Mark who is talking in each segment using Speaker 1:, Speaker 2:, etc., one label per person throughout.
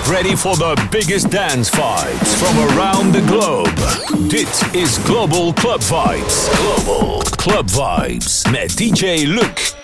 Speaker 1: Get ready for the biggest dance vibes from around the globe. Dit is Global Club Vibes. Global Club Vibes met DJ Luke.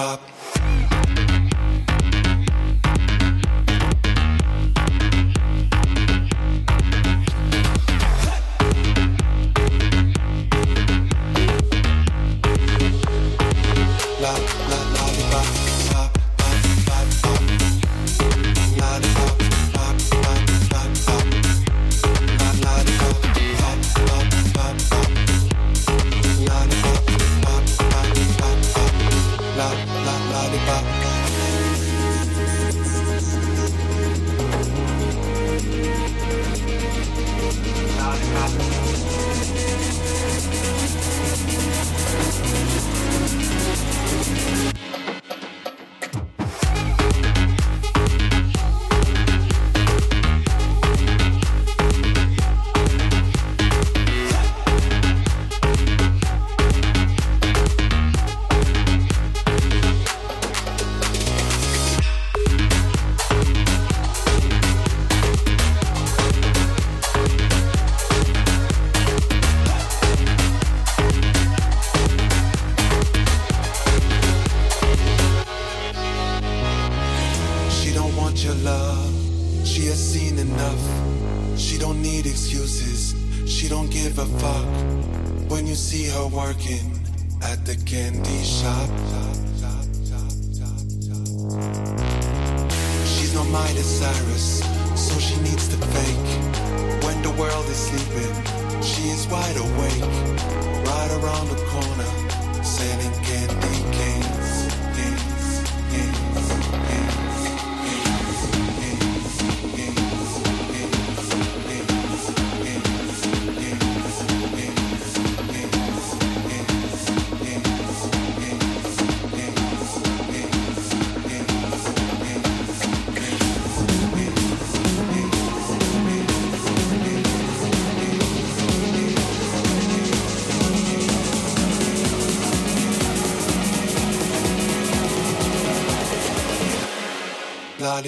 Speaker 2: Pop.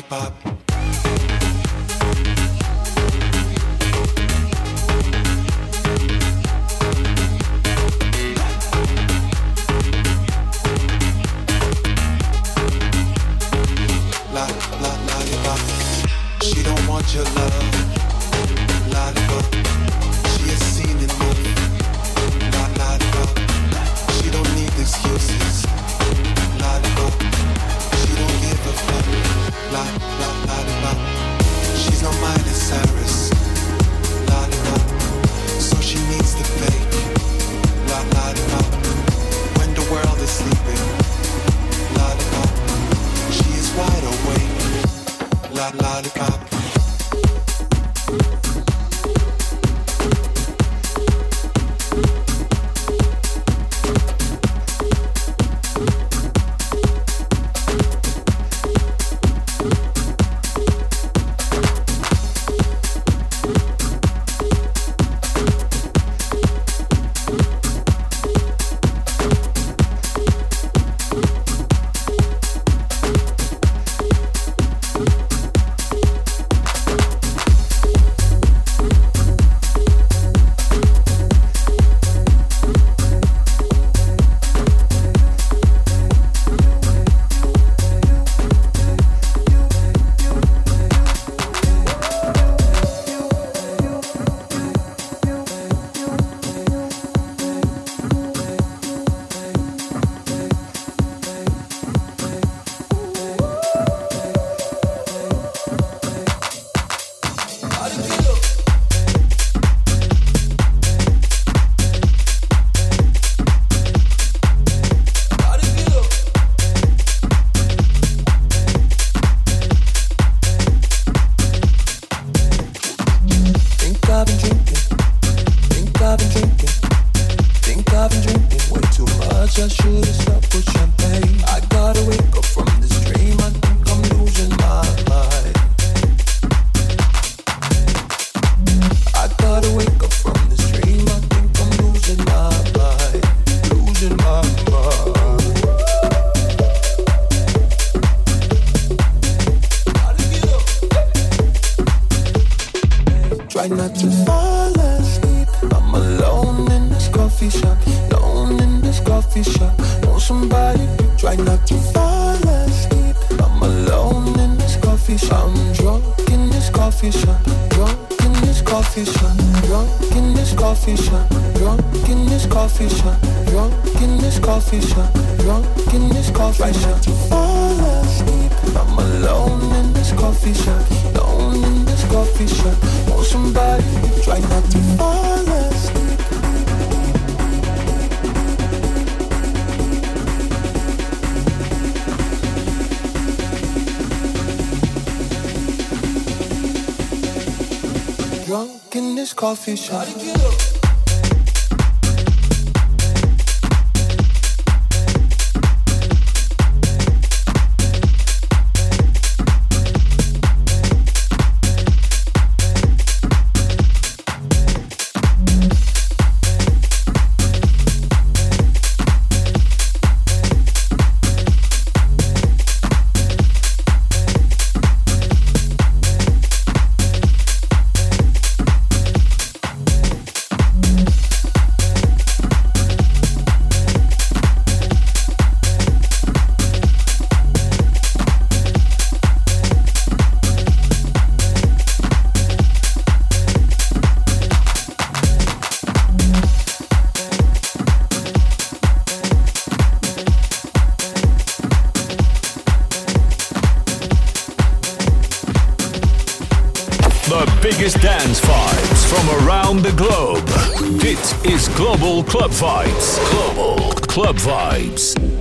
Speaker 2: Coffee
Speaker 3: Club Vibes. Global Club Vibes.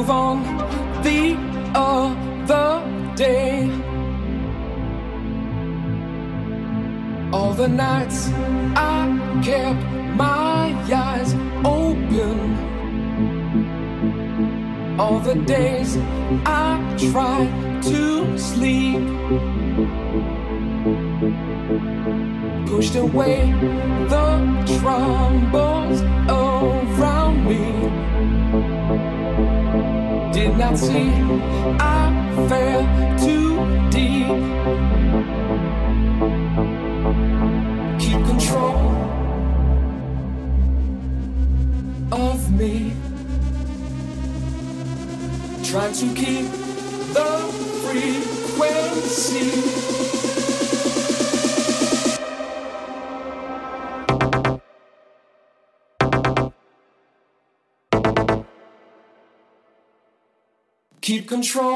Speaker 3: Move on the other day. All the nights I kept my eyes open. All the days I tried to sleep. Pushed away the troubles Did not see I fell too deep. keep control of me. Try to keep the frequency. Keep control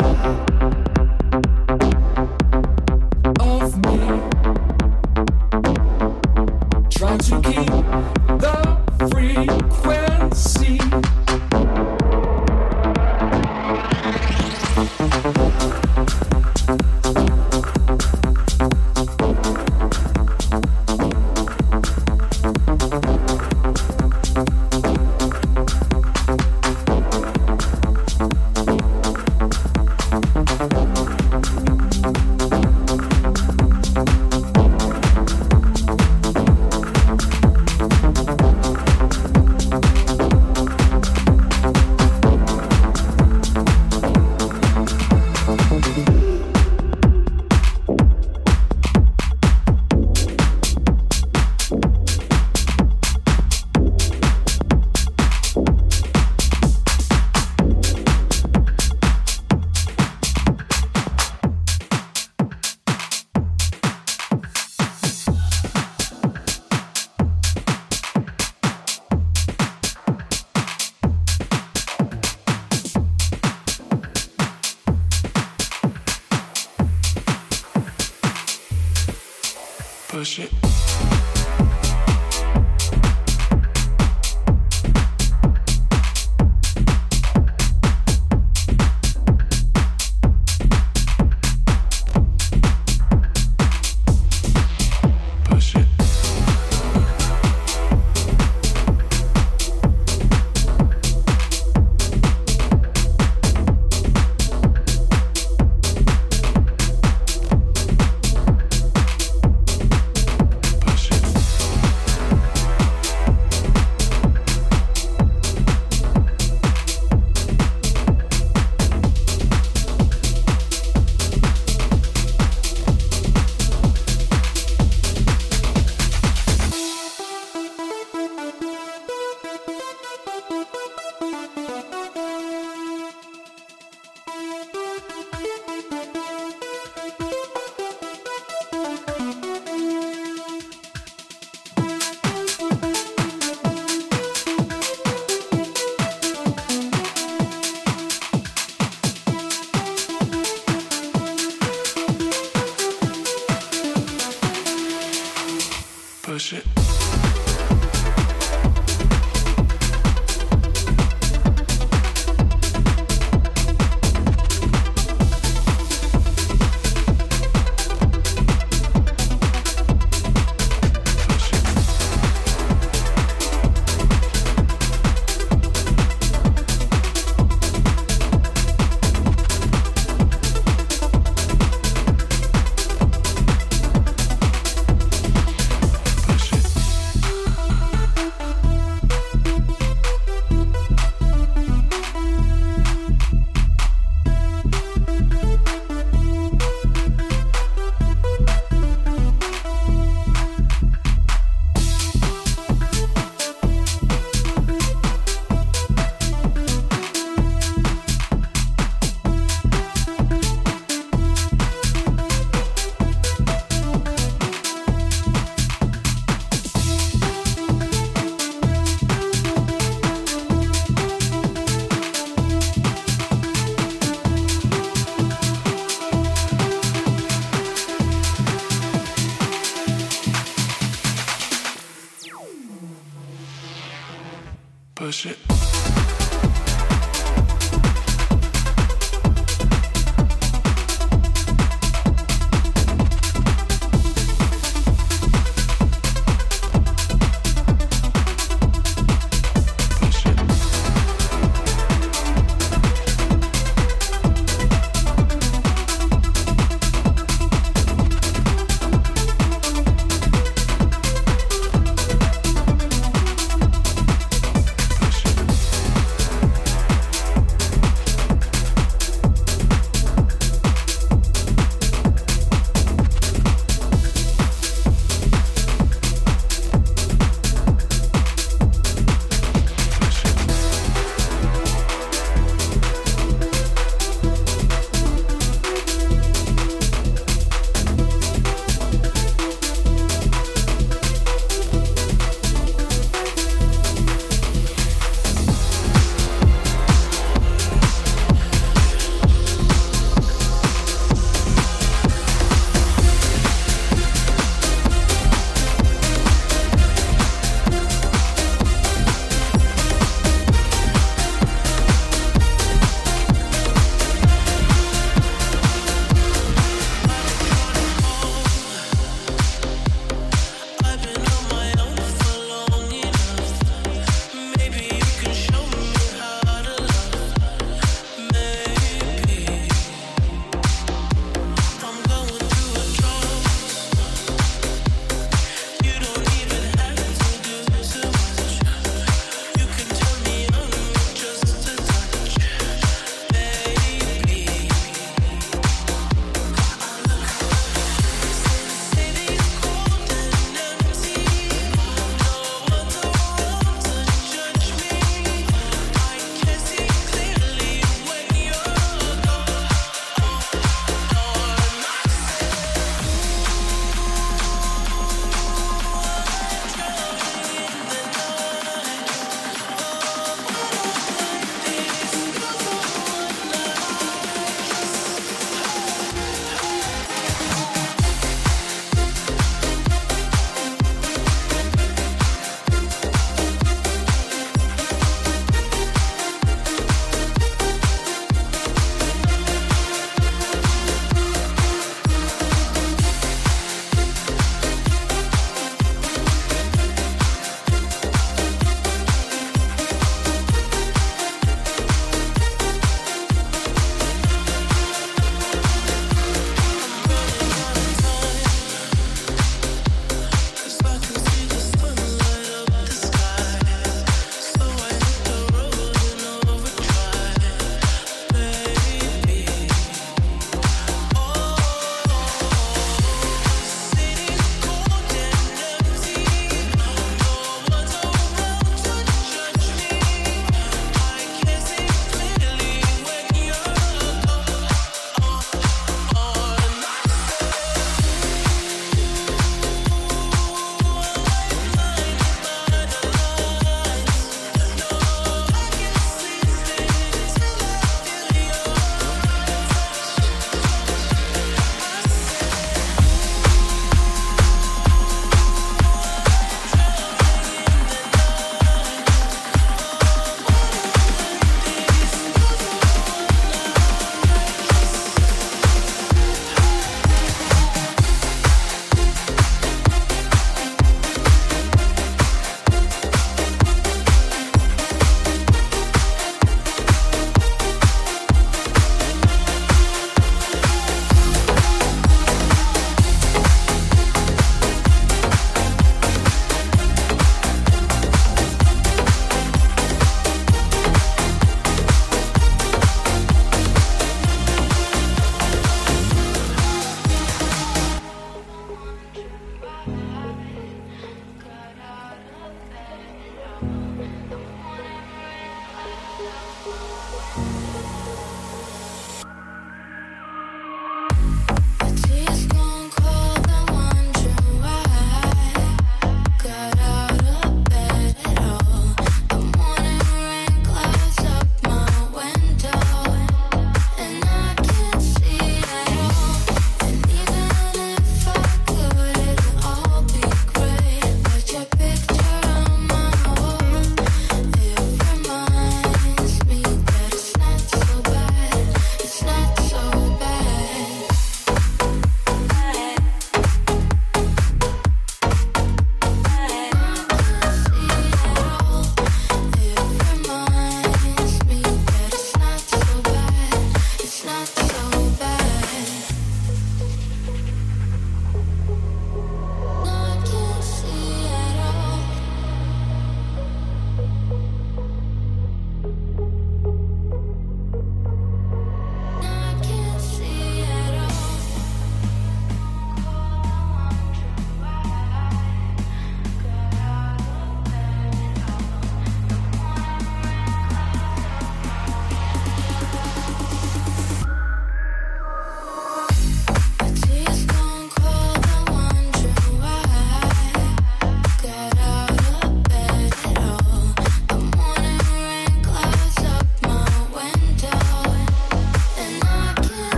Speaker 4: Push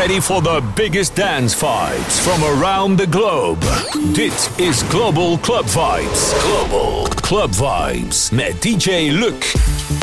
Speaker 5: ready for the biggest dance vibes from around the globe. Dit is Global Club Vibes. Global Club Vibes met DJ Luc.